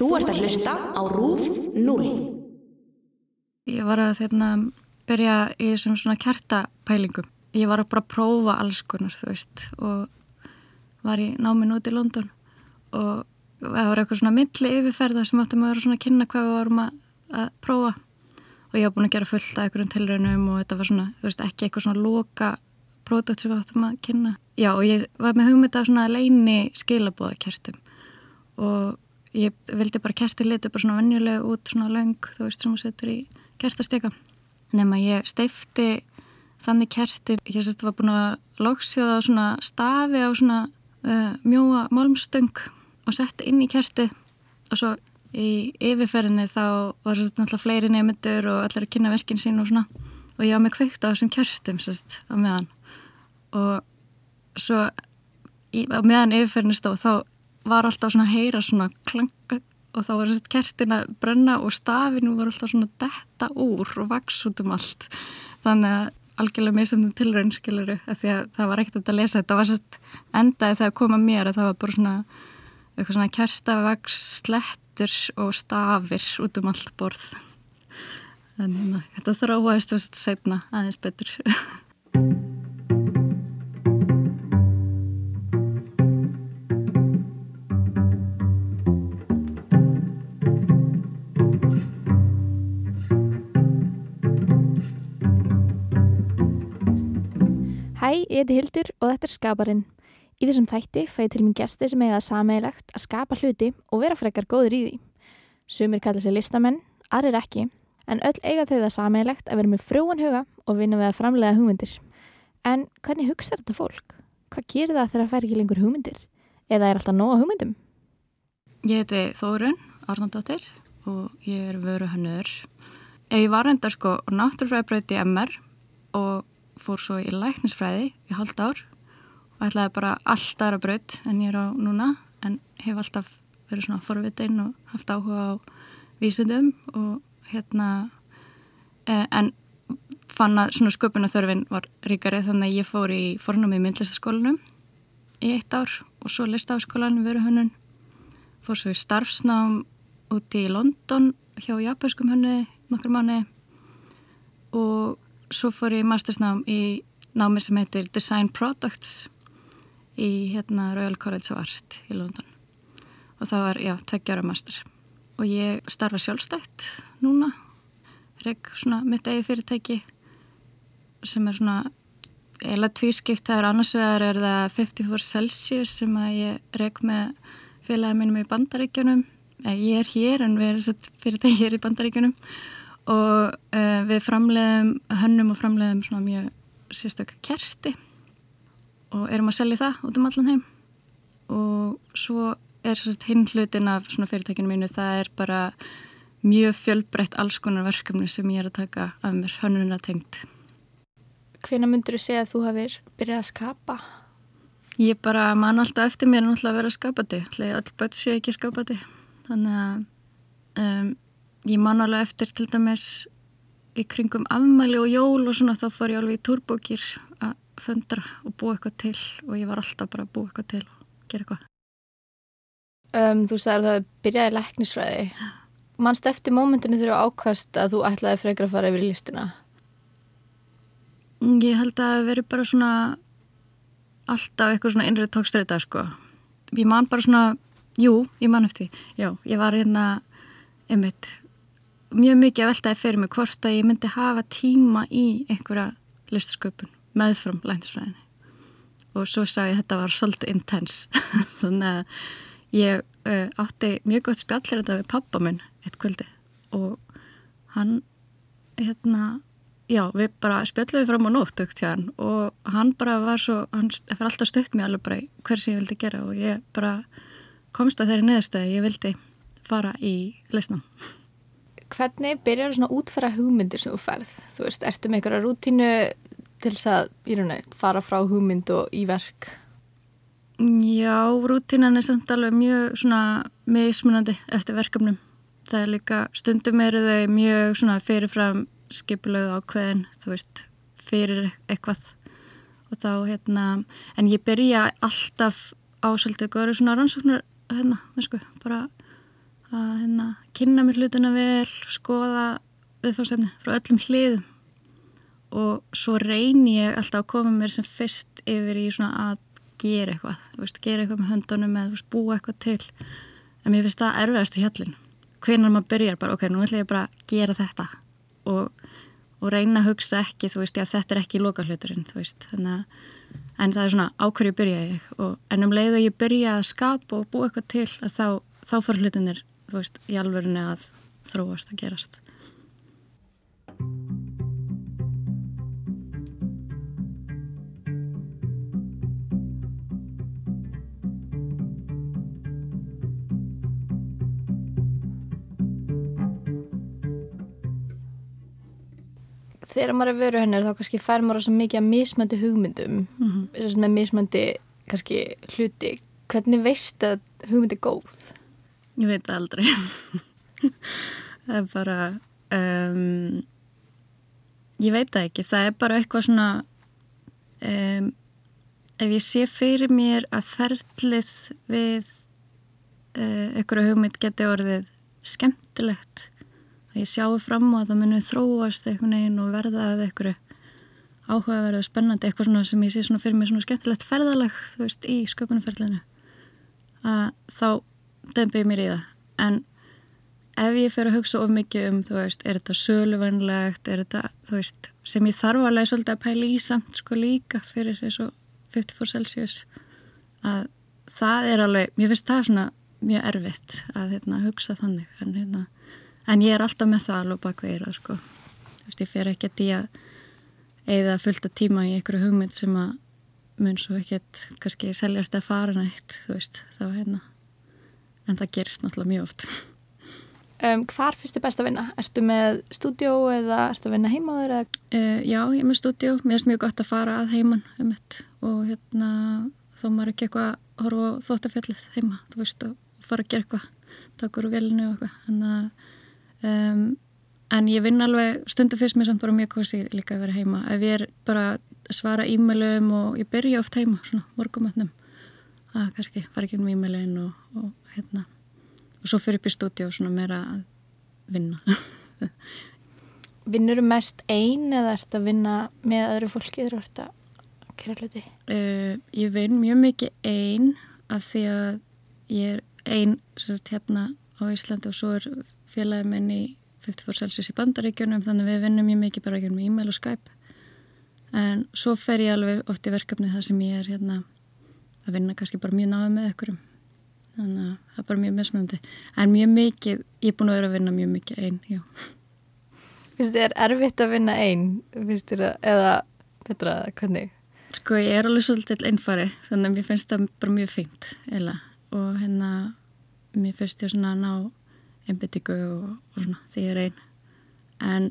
Þú ert að hlusta á RÚF 0. Ég var að þeirna, byrja í þessum svona kertapælingum. Ég var að bara prófa alls konar, þú veist, og var í náminn út í London og það var eitthvað svona milli yfirferða sem áttum að vera svona að kynna hvað við varum að, að prófa og ég var búin að gera fullt af einhverjum tilraunum og þetta var svona, þú veist, ekki eitthvað svona loka pródúkt sem við áttum að kynna. Já, og ég var með hugmynd af svona leini skilabóðakertum og ég vildi bara kerti liti bara svona vennjulega út svona löng, þú veist, sem þú setur í kertasteka. Nefn að ég steifti þannig kerti, ég sérst var búin að lóksjóða svona stafi á svona uh, mjóa málmstöng og setti inn í kertið. Og svo í yfirferðinni þá var svo náttúrulega fleiri nefndur og allir að kynna verkin sín og svona. Og ég var með kveikt á þessum kerstum sérst á meðan. Og svo í, á meðan yfirferðinni stóð þá var alltaf svona að heyra svona klanga og þá var sérst kertin að brenna og stafinu voru alltaf svona detta úr og vaks út um allt. Þannig að algjörlega misundum tilraun skiluru því að það var ekkert að lesa þetta. Var sérst endaði þegar koma mér að það var bara svona eitthvað svona kertavags slettur og stafir út um allt borð. En þetta þróaðist þess að segna aðeins betur Hæ, ég heiti Hildur og þetta er Skaparinn. Í þessum þætti fæði til mér gesti sem eiga sameigilegt að skapa hluti og vera frekar góður í því. Sumir kalla sér listamenn, aðrir ekki, en öll eiga þau það sameigilegt að vera með frúan huga og vinna við að framlega hugmyndir. En hvernig hugsa þetta fólk? Hvað gerir það þegar það fær ekki lengur hugmyndir? Eða er alltaf nóga hugmyndum? Ég heiti Þórun Arnaldóttir og ég er vöru hannur. Ég var enda sko MR og fór svo í læknisfræði í halvt ár. Og ætlaði bara allt aðra braut en ég er á núna en hef alltaf verið svona forvitinn og haft áhuga á vísundum og hérna eh, en fann að svona sköpunarþörfin var ríkari þannig að ég fór í fornum í myndlistaskólanum í eitt ár og svo listafaskólan veru hönnun fór svo í starfsnám úti í London hjá japanskum hönni nokkur mánu og svo fór ég mastersnám í námi sem heitir Design Products í hérna Royal College of Art í London. Og það var, já, tveggjara master. Og ég starfa sjálfstætt núna reg svona mitt eigi fyrirtæki sem er svona eila tvískipt, það er annars vegar er það 54 Celsius sem að ég reg með félagið mínum í bandaríkjunum. Ég er hér en við erum fyrirtæki hér í bandaríkjunum og uh, við framleiðum hönnum og framleiðum svona mjög sérstaklega kerti. Og erum að selja það út um allan heim. Og svo er hinn hlutin af svona fyrirtækinu mínu. Það er bara mjög fjölbreytt alls konar verkefni sem ég er að taka af mér hönnuna tengt Hvena myndur þú segja að þú hafið byrjað að skapa? Ég bara man alltaf eftir mér að vera skapandi. All börn sé ekki skapandi? Þannig að um, ég man alveg eftir til dæmis í kringum afmæli og jól og svona þá fór ég alveg í túrbókir að föndra og búa eitthvað til og ég var alltaf bara að búa eitthvað til og gera eitthvað um, Þú sagði að það byrjaði læknisfræði Manst eftir mómentinu þegar þú ákvæmst að þú ætlaði frekar að fara yfir listina? Ég held að það veri bara svona alltaf eitthvað svona innrið tókstreita sko. Ég man bara svona, jú, ég man eftir já, ég var hérna einmitt mjög mikið að veltaði fyrir mig hvort að ég myndi hafa tíma í einhverja listasköpun meðfram læntisfræðinni og svo sá ég að þetta var svolítið intense. Þannig að ég uh, átti mjög gott spjallir þetta við pappa minn eitt kvöldi. Og hann hérna já við bara spjalluðum fram á nótt hann, og hann bara var svo hann fyrir alltaf stökt mér alveg bara hversi ég vildi gera. Og ég bara komst að þeirri neðastæði ég vildi fara í leysnum Hvernig byrjar þú svona útfæra hugmyndir sem þú ferð? Þú veist, ertu með einhverja rútínu til þess að, ég raunar, fara frá hugmynd og í verk? Já, rútínan er samt alveg mjög svona mismunandi eftir verkefnum. Það er líka, stundum eru þau mjög svona fyrirfram skipulöðu ákveðin, þú veist, fyrir eitthvað og þá, hérna, en ég byrja alltaf á svolítið góður svona rannsóknar, hérna, sko, bara að hérna, kynna mér hlutina vel, skoða viðfáðsefni frá öllum hliðum. Og svo reyni ég alltaf að koma mér sem fyrst yfir í svona að gera eitthvað, veist, gera eitthvað með höndunum eða veist, búa eitthvað til. En mér finnst það erfiðast í hjallin hvernig maður byrjar bara, ok, nú ætlum ég bara að gera þetta. Og, og reyna að hugsa ekki, þú veist, já, þetta er ekki loka hluturinn, þú veist, þannig að en það er svona ákverju byrja ég? Og, en um leið að ég byrja að skapa og búa eitthvað til að þá, þá fara hlutinir þú veist, í alverðinu að þróast að gerast Þegar maður er veru hennar þá kannski fær maður svo mikið að mismöndi hugmyndum mm -hmm. með mismöndi kannski hluti hvernig veistu að hugmyndi er góð? Ég veit aldrei. Það er bara um, ég veit það ekki. Það er bara eitthvað svona um, ef ég sé fyrir mér að ferlið við uh, einhverju hugmynd geti orðið skemmtilegt að ég sjáu fram á að það muni þróast einhvern veginn og verða að einhverju áhugaverðu og spennandi eitthvað svona sem ég sé svona fyrir mig svona skemmtilegt ferðalag þú veist í sköpunumferðlinu að þá dempi ég mér í það. En ef ég fer að hugsa of mikið um þú veist, er þetta söluvænlegt er þetta, þú veist, sem ég þarf alveg svolítið að pæla í samt sko líka fyrir þessu 54 Celsius að það er alveg, mér finnst það svona mjög erfitt að hérna, hugsa þannig. En hérna en ég er alltaf með það alveg bak við eira sko. þú veist, ég fer í að eða fullta tíma í einhverju hugmynd sem að mun svo ekkert kannski seljast að fara nætt þú veist, þá hérna en það gerist náttúrulega mjög oft. Um, Hvar finnst þið best að vinna? Ertu með stúdjó eða ertu að vinna heimaður? Uh, já, ég er með stúdjó mér finnst mjög gott að fara að heiman um og hérna, þá maður ekki eitthvað að horfa þóttafjallið heima þú veist, og fara að gera eitthvað takur úr velinu og eitthvað. Um, en ég vinn alveg stundu fyrst mér samt bara mjög kosi líka að vera heima. Ef ég er bara að svara e-mailum og ég byrja oft heima svona morgumötnum að kannski fara ekki um e-mailin og, og hérna. Og svo fyrir upp í stúdíu og svona meira að vinna. Vinnur þú mest einn eða ert að vinna með öðru fólki þú ert að kera hluti? Uh, ég vinn mjög mikið einn af því að ég er einn hérna á Íslandi og svo er félagið minn í 54 Celsius í bandaríkjunum þannig að við vinnum mjög mikið bara ekki með e-mail og Skype. En svo fer ég alveg oft í verkefni það sem ég er hérna að vinna kannski bara mjög náðu með ykkurum þannig að það er bara mjög mismunandi. En mjög mikið, ég er búin að vera að vinna mjög mikið einn, já. Finnst þið er erfitt að vinna einn finnst þið eða betra hvernig? Sko ég er alveg svolítið einfari þannig að mér finnst það bara mjög fengt eila og hérna mér finnst ég svona að ná einbyttingu og, og svona því ég er einn en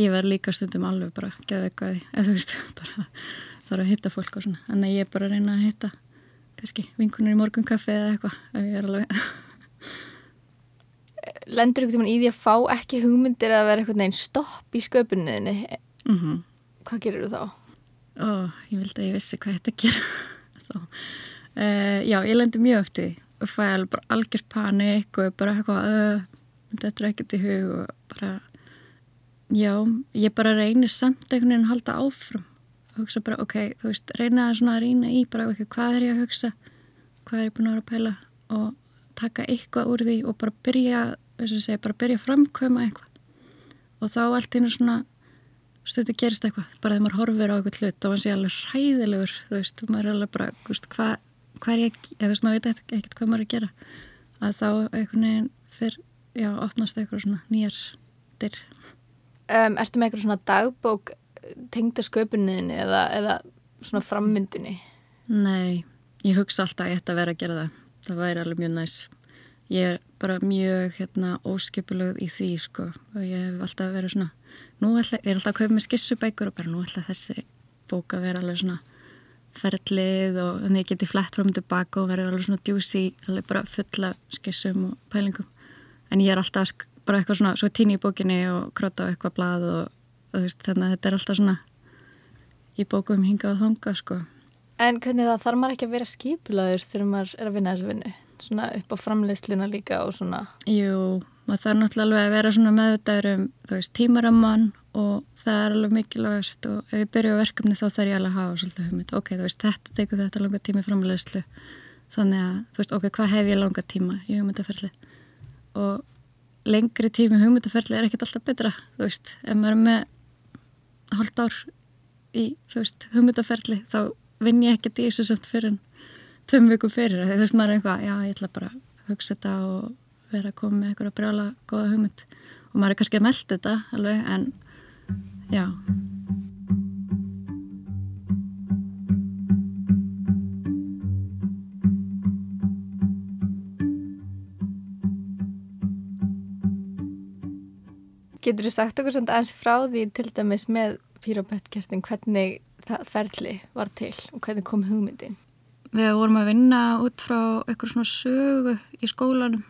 ég verð líka stundum alveg bara að geða eitthvað eða þú veist, bara þarf að hitta fólk og svona, en ég er bara að reyna að hitta kannski vinkunur í morgunkaffi eða eitthvað, er alveg Lendur ykkur tíman í því að fá ekki hugmyndir að vera eitthvað neinn stopp í sköpunniðinni mm -hmm. hvað gerir þú þá? Ó, ég vildi að ég vissi hvað þetta gera þá uh, Já, ég lendur mjög eftir því og fæ bara algjör panik og bara eitthvað uh, þetta er ekkert í hug og bara já, ég bara reynir samt einhvern veginn að halda áfram hugsa bara ok, þú veist, reyna að svona að reyna í bara ok, hvað er ég að hugsa? Hvað er ég búin að vera að pæla? Og taka eitthvað úr því og bara byrja þess að segja, bara byrja að framkvæma eitthvað. Og þá allt einu svona stundu gerist eitthvað, bara þegar maður horfir á eitthvað hlut, þá var það alveg hræðilegur þú veist, maður er alveg bara, þú veist, hvað hvað er ég, ef þess að maður veit ekkert hvað maður er að gera. Að þá einhvern veginn fyrr, já, opnast eitthvað svona nýjar dyr. Um, Ertu með eitthvað svona dagbók tengda sköpunniðinni eða, eða svona frammyndunni? Nei, ég hugsa alltaf að ég ætti að vera að gera það. Það væri alveg mjög næs. Ég er bara mjög hérna óskipulögð í því sko og ég hef alltaf verið svona nú ætla, ég er alltaf að kaupa með skissubækur og bara nú ætla þessi bók að vera alveg svona ferlið og þannig að ég geti flett fram og tilbaka og verður alveg svona djúsi alveg bara fulla skissum og pælingum. En ég er alltaf bara eitthvað svona svo tíni í bókinni og króta á eitthvað blað og veist, þannig að þetta er alltaf svona í bókum hinga og þonga sko En hvernig það þarf maður ekki að vera skipulaður þegar maður er að vinna þessu vinnu? Svona upp á framleiðsluna líka og svona... Jú, maður þarf náttúrulega alveg að vera svona meðvitaður um, tímaramman og það er alveg mikilvægast og ef ég byrju á verkefni þá þarf ég alveg að hafa svolítið hugmynd. Ok, þú veist, þetta tekur þetta langa tíma í framleiðslu. Þannig að, þú veist, ok, hvað hef ég langa tíma í hugmyndaferli? Og lengri tími hugmyndaferli er ekkert alltaf betra, þú veist, ef maður er með hálft ár í, þú veist, hugmyndaferli þá vinn ég ekkert í þessu samt fyrir tveim viku fyrir. Því þú veist maður er eitthvað, já ég ætla bara að hugsa þetta og vera að koma með eitthvað brjála goða hugmynd. Og maður er kannski að melda þetta alveg en já Getur þú sagt okkur svona aðeins frá því til dæmis með pyropettkertin hvernig það ferli var til og hvernig kom hugmyndin? Við vorum að vinna út frá eitthvað svona sögu í skólanum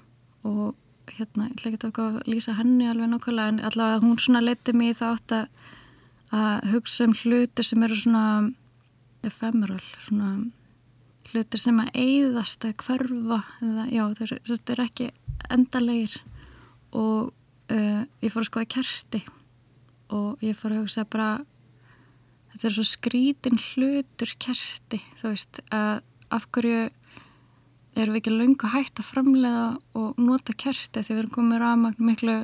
og hérna, ég ætla ekki að lýsa henni alveg nákvæmlega en allavega hún svona leti mig í það átt að, að hugsa um hluti sem eru svona ephemeral, svona hluti sem að eigðast eða hverfa eða já, þetta er ekki endalegir og uh, ég fór að skoða kerti og ég fór að hugsa bara þetta er svo skrítin hlutur kerti þú veist að af hverju erum við ekki lungu hægt að framlega og nota kerti því við erum komið rafmagn miklu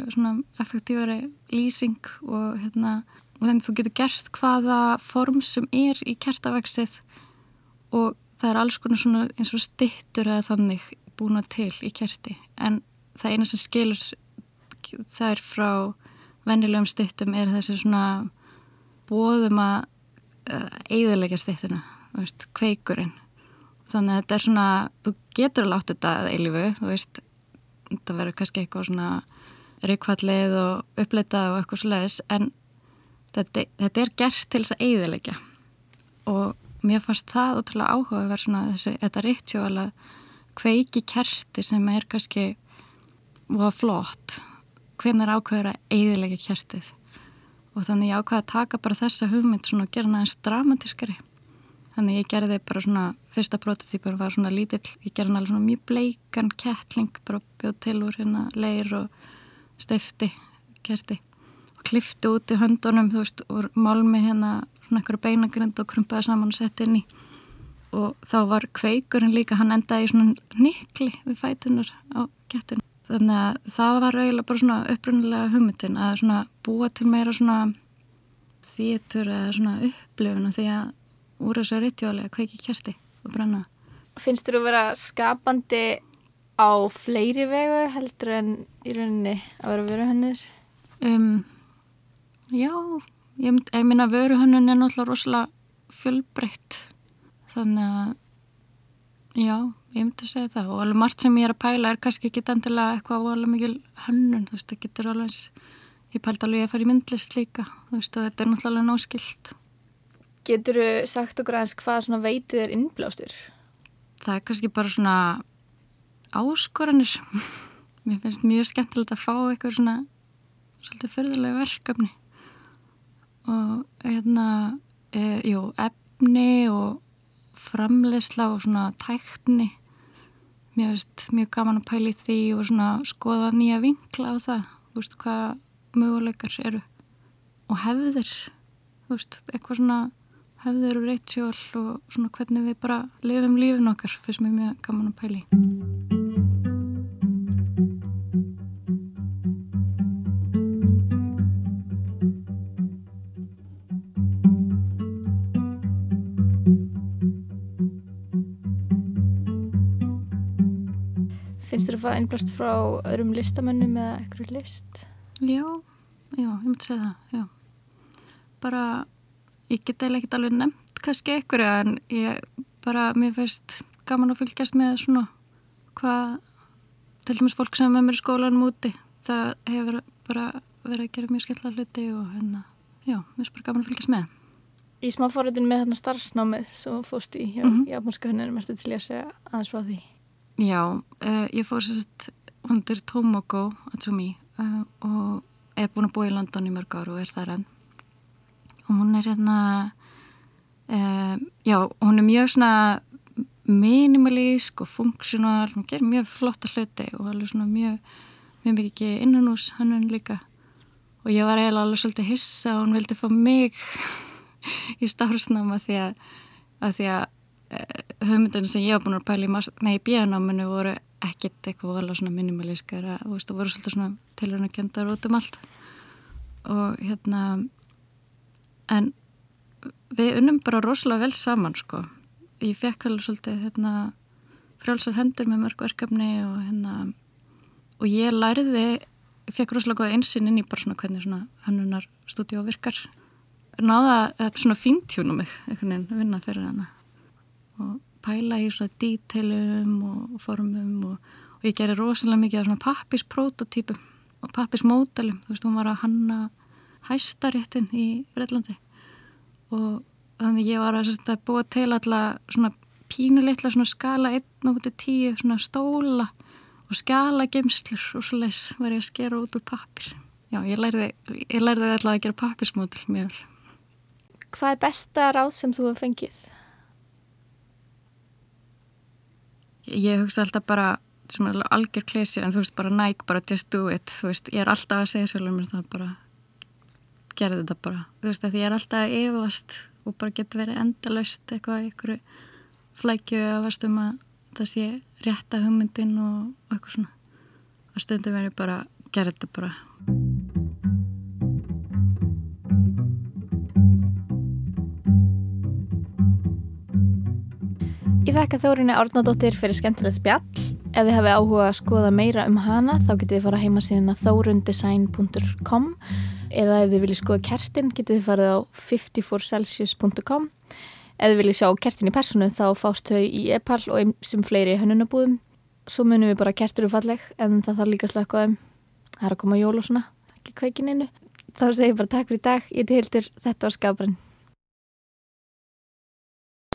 effektífari lýsing og hérna og þannig þú getur gert hvaða form sem er í kertavaksið og það er alls konar svona eins og stittur eða þannig búna til í kerti. En það eina sem skilur þær frá vennilegum stittum er þessi svona bóðum að eigðilegja stittuna, kveikurinn. Þannig að þetta er svona þú getur að láta þetta eilifu þú veist, þetta verður kannski eitthvað svona ríkvallið og uppleitað og eitthvað sluðis en þetta, þetta er gert til þess að eigðilegja og mér fannst það ótrúlega áhuga að vera svona þessi, þetta ritual að kveiki kerti sem er kannski og flott hvernig er ákveður að eigðilegja kertið og þannig ég ákvaði að taka bara þessa hugmynd svona og gera hana eins dramatískari. Þannig ég gerði bara svona fyrsta prototípur var svona lítill. Ég gerði hana alveg svona mjög bleikan kettling bara bjóð til úr hérna leir og steifti kerti. Og klifti út í höndunum þú veist, úr málmi hérna svona einhverju beinagrind og krumpaði saman og setti inn í. Og þá var kveikurinn líka, hann endaði í svona nikli við fætunar á kettinu þannig að það var eiginlega bara svona upprunnilega hugmyndin að svona búa til meira svona þýtur eða svona upplifuna því að úr þessu rítjóli að kveiki kjerti og brenna Finnst þú að vera skapandi á fleiri vegu heldur en í rauninni að vera vöruhönnur? Um, já, ég, ég minna vöruhönnun er náttúrulega rosalega fjölbreytt þannig að já ég myndi að segja það. Og alveg margt sem ég er að pæla er kannski ekki endilega eitthvað alveg mikil hönnun, þú veist, það getur alveg eins ég pældi alveg að fara í myndlist líka þú veist, og þetta er náttúrulega náskilt. Getur þú sagt okkur aðeins hvað svona veitið er innblástur? Það er kannski bara svona áskoranir. Mér finnst mjög skemmtilegt að fá eitthvað svona svolítið förðulega verkefni. Og hérna e, jú, efni og framleysla og svona tækni mér finnst mjög gaman að pæli því og svona skoða nýja vinkla á það, þú veist, hvað möguleikar eru og hefðir, þú veist, eitthvað svona hefðir og reytsjól og svona hvernig við bara lifum lífin okkar, finnst mér mjög gaman að pæli fá innblast frá öðrum listamönnum eða eitthvað list? Já, já, ég myndi segja það, já. Bara, ég get eða ekkert alveg nefnt kannski einhverju en ég bara, mér finnst gaman að fylgjast með svona hvað, til dæmis fólk sem er með mér í skólanum úti, það hefur bara verið að gera mjög skemmtilega hluti og hérna, já, mér finnst bara gaman að fylgjast með. Í smáfóruðin með hérna starfsnámið sem þú fóst í hjá mm -hmm. hennunum, ertu til að segja aðeins frá því? Já, uh, ég fór sérst undir Tomoko Atsumi uh, og er búin að búa í London í mörg áru og er þar enn. Og hún er hérna uh, já, hún er mjög svona minimalísk og funksjónal, hún gerir mjög flotta hluti og alveg svona mjög, mjög mikið innanús hannun líka. Og ég var eiginlega alveg svolítið hissa og hún vildi fá mig í stafsnáma því að, að því að hugmyndin sem ég var búin að pæla í, bíanáminu voru ekkert eitthvað alveg svona minimalískara og það voru svolítið svona tilhörnakjöndar út um allt. Og hérna en við unnum bara rosalega vel saman sko. Ég fekk alveg svolítið hérna frjálsar hendur með mörg verkefni og hérna og ég læriði, fekk rosalega góða einsinn inn í bara svona hvernig svona hannunar stúdíu virkar. Náða að svona fíntjúna mig einhvern veginn að vinna fyrir hana. Og pæla í svona dítelum og formum og, og ég gerir rosalega mikið af svona pappisprototípum og pappismódelum, þú veist, hún var að hanna hæstaréttin í Breitlandi og þannig ég var að, að búa til alla svona pínuleitla svona skala 1.10 svona stóla og skala gemslur og svo les var ég að skera út úr pappir já, ég lærði, ég lærði alltaf að gera pappismódel mjög vel. Hvað er besta ráð sem þú hefur fengið? Ég hugsa alltaf bara algjör klesi en þú veist bara næk, bara just do it þú veist, ég er alltaf að segja sjálfur mér það bara gerði þetta bara. Þú veist, því ég er alltaf að yfast og bara getur verið endalaust eitthvað ykkur flækju að vastum að það sé rétta hugmyndin og, eitthvað svona. Að stundum verið bara gera þetta bara Ég þakka Þórinni Árnadóttir fyrir skemmtilegt spjall. Ef þið hefði áhuga að skoða meira um hana þá getið þið fara heima síðan að þórundesign.com eða ef þið viljið skoða kertin getið þið farið á 54celsius.com Ef þið viljið sjá kertin í personu þá fást þau í e-pall og einsum fleiri hönnunabúðum. Svo munum við bara kertur úr falleg en það þarf líka slökk á þeim. Það er að koma jól og svona, ekki kveikin einu. Þá segir ég bara takk fyrir í dag. Ég til hildur, þetta var skafbrinn.